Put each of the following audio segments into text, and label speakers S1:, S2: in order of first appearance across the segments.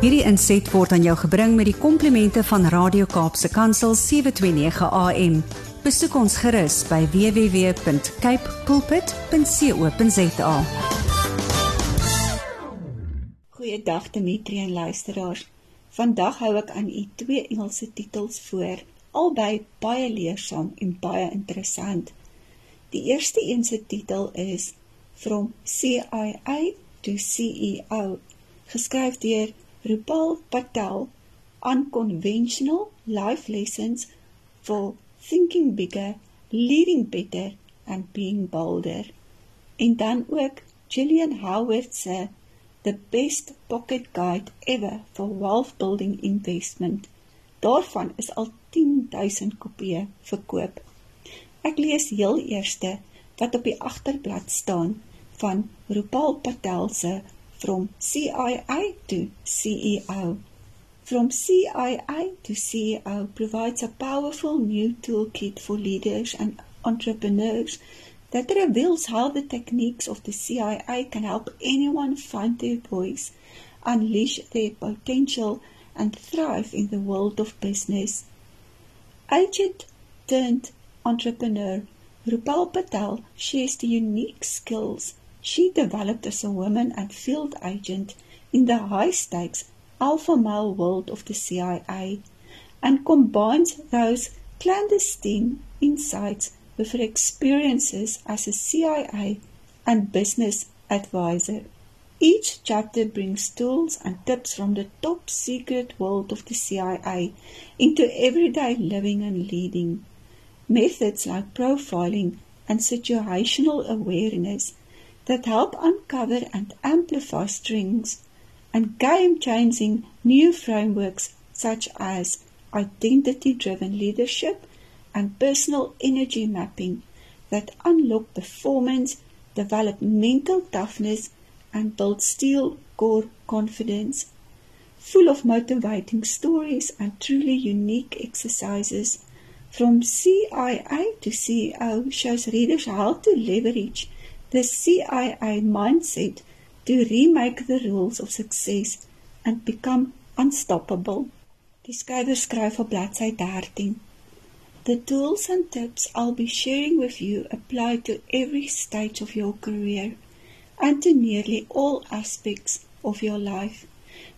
S1: Hierdie inset word aan jou gebring met die komplimente van Radio Kaapse Kansel 729 AM. Besoek ons gerus by www.cape pulpit.co.za.
S2: Goeiedag Dimitri en luisteraars. Vandag hou ek aan u twee Engelse titels voor, albei baie leersaam en baie interessant. Die eerste een se titel is From CIA to CEO, geskryf deur Rupal Patel, Unconventional Life Lessons for Thinking Bigger, Leading Better and Being Bolder. En dan ook Gillian Howard se the best pocket guide ever for wealth building investment. Daarvan is al 10000 kopieë verkoop. Ek lees heel eerste wat op die agterblad staan van Rupal Patel se From CIA to CEO. From CIA to CEO provides a powerful new toolkit for leaders and entrepreneurs that reveals how the techniques of the CIA can help anyone find their voice, unleash their potential, and thrive in the world of business. Agent turned entrepreneur Rupal Patel shares the unique skills she developed as a woman and field agent in the high stakes alpha male world of the CIA and combines those clandestine insights with her experiences as a CIA and business advisor. Each chapter brings tools and tips from the top secret world of the CIA into everyday living and leading. Methods like profiling and situational awareness that help uncover and amplify strengths and game changing new frameworks such as identity driven leadership and personal energy mapping that unlock performance, develop mental toughness, and build steel core confidence. Full of motivating stories and truly unique exercises. From CIA to CEO shows readers how to leverage the CIA mindset to remake the rules of success and become unstoppable. Die skrywer skryf op bladsy 13. The tools and tips I'll be sharing with you apply to every stage of your career and to nearly all aspects of your life.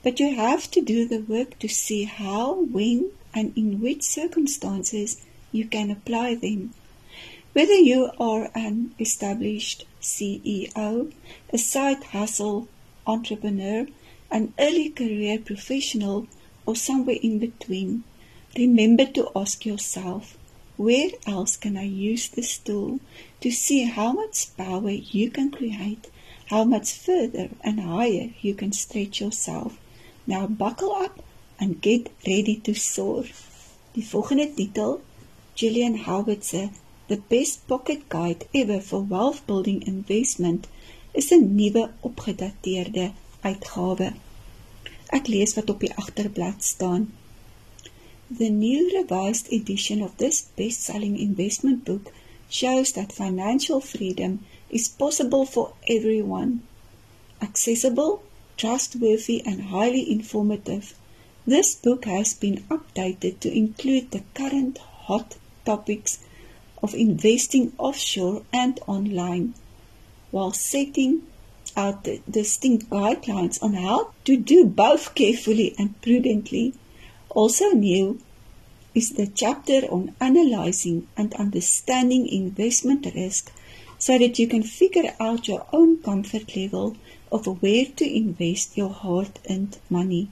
S2: But you have to do the work to see how, when, and in which circumstances you can apply them. Whether you are an established CEO, a side hustle entrepreneur, an early career professional, or somewhere in between, Remember to ask yourself, where else can I use this tool to see how much power you can create, how much further and higher you can stretch yourself. Now buckle up and get ready to soar. Die volgende titel, Gillian Howard se The Best Pocket Guide Ever for Wealth Building Investment, is 'n nuwe opgedateerde uitgawe. Ek lees wat op die agterblad staan. The new revised edition of this best selling investment book shows that financial freedom is possible for everyone. Accessible, trustworthy, and highly informative, this book has been updated to include the current hot topics of investing offshore and online, while setting out the distinct guidelines on how to do both carefully and prudently. Also new is the chapter on analyzing and understanding investment risk so that you can figure out your own comfort level of where to invest your hard-earned money.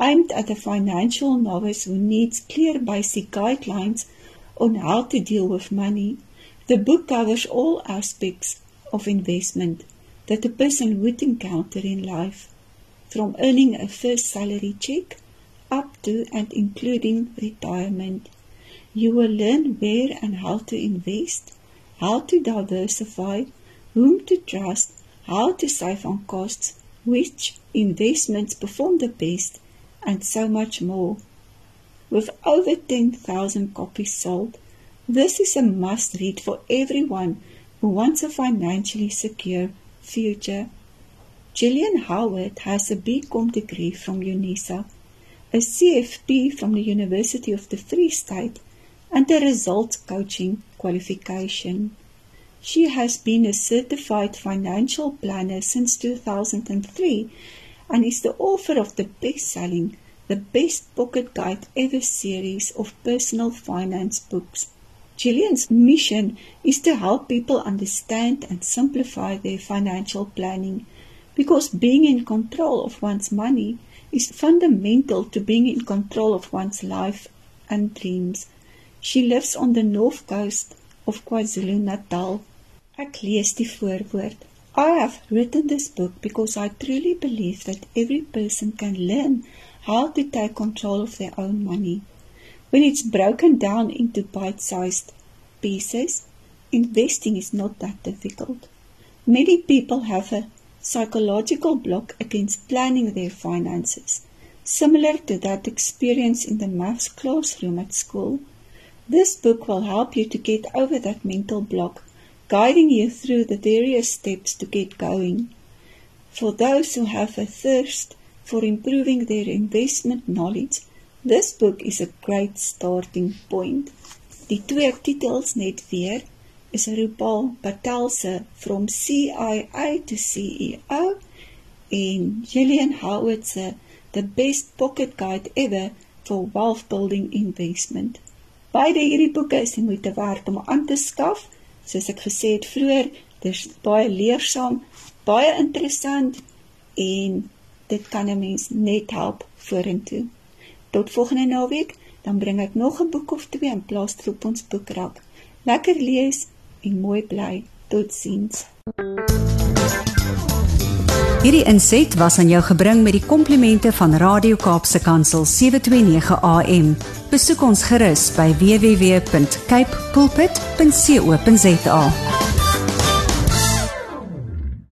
S2: Aimed at a financial novice who needs clear basic guidelines on how to deal with money, the book covers all aspects of investment that a person would encounter in life, from earning a first salary check up to and including retirement. You will learn where and how to invest, how to diversify, whom to trust, how to save on costs, which investments perform the best, and so much more. With over 10,000 copies sold, this is a must read for everyone who wants a financially secure future. Gillian Howard has a BCom degree from UNISA, a CFP from the University of the Free State, and a results coaching qualification. She has been a certified financial planner since 2003 and is the author of the best-selling The Best Pocket Guide Ever series of personal finance books. Gillian's mission is to help people understand and simplify their financial planning because being in control of one's money is fundamental to being in control of one's life and dreams. She lives on the north coast of KwaZulu-Natal. Ek lees die voorwoord. I have written this book because I truly believe that every person can learn how to take control of their own money. When it's broken down into bite-sized pieces, investing is not that difficult. Many people have a psychological block against planning their finances, similar to that experienced in the maths classroom at school. This book will help you to get over that mental block, guiding you through the various steps to get going. For those who have a thirst for improving their investment knowledge, this book is a great starting point. Die twee titels net weer is Rupal Patel se From CIA to CEO en Gillian Howard se The Best Pocket Guide Ever for Wealth Building Investment. Beide hierdie boeke is die moeite werd om aan te skaf. Soos ek gesê het vroeër, dis baie leersaam, baie interessant en dit kan 'n mens net help vorentoe. Tot volgende naweek, dan bring ek nog 'n boek of twee in plaas op ons boekrak. Lekker lees en mooi bly. Totsiens.
S1: Hierdie inset was aan jou gebring met die komplimente van Radio Kaapse Kansel 729 AM. Besoek ons gerus by www.cape pulpit.co.za.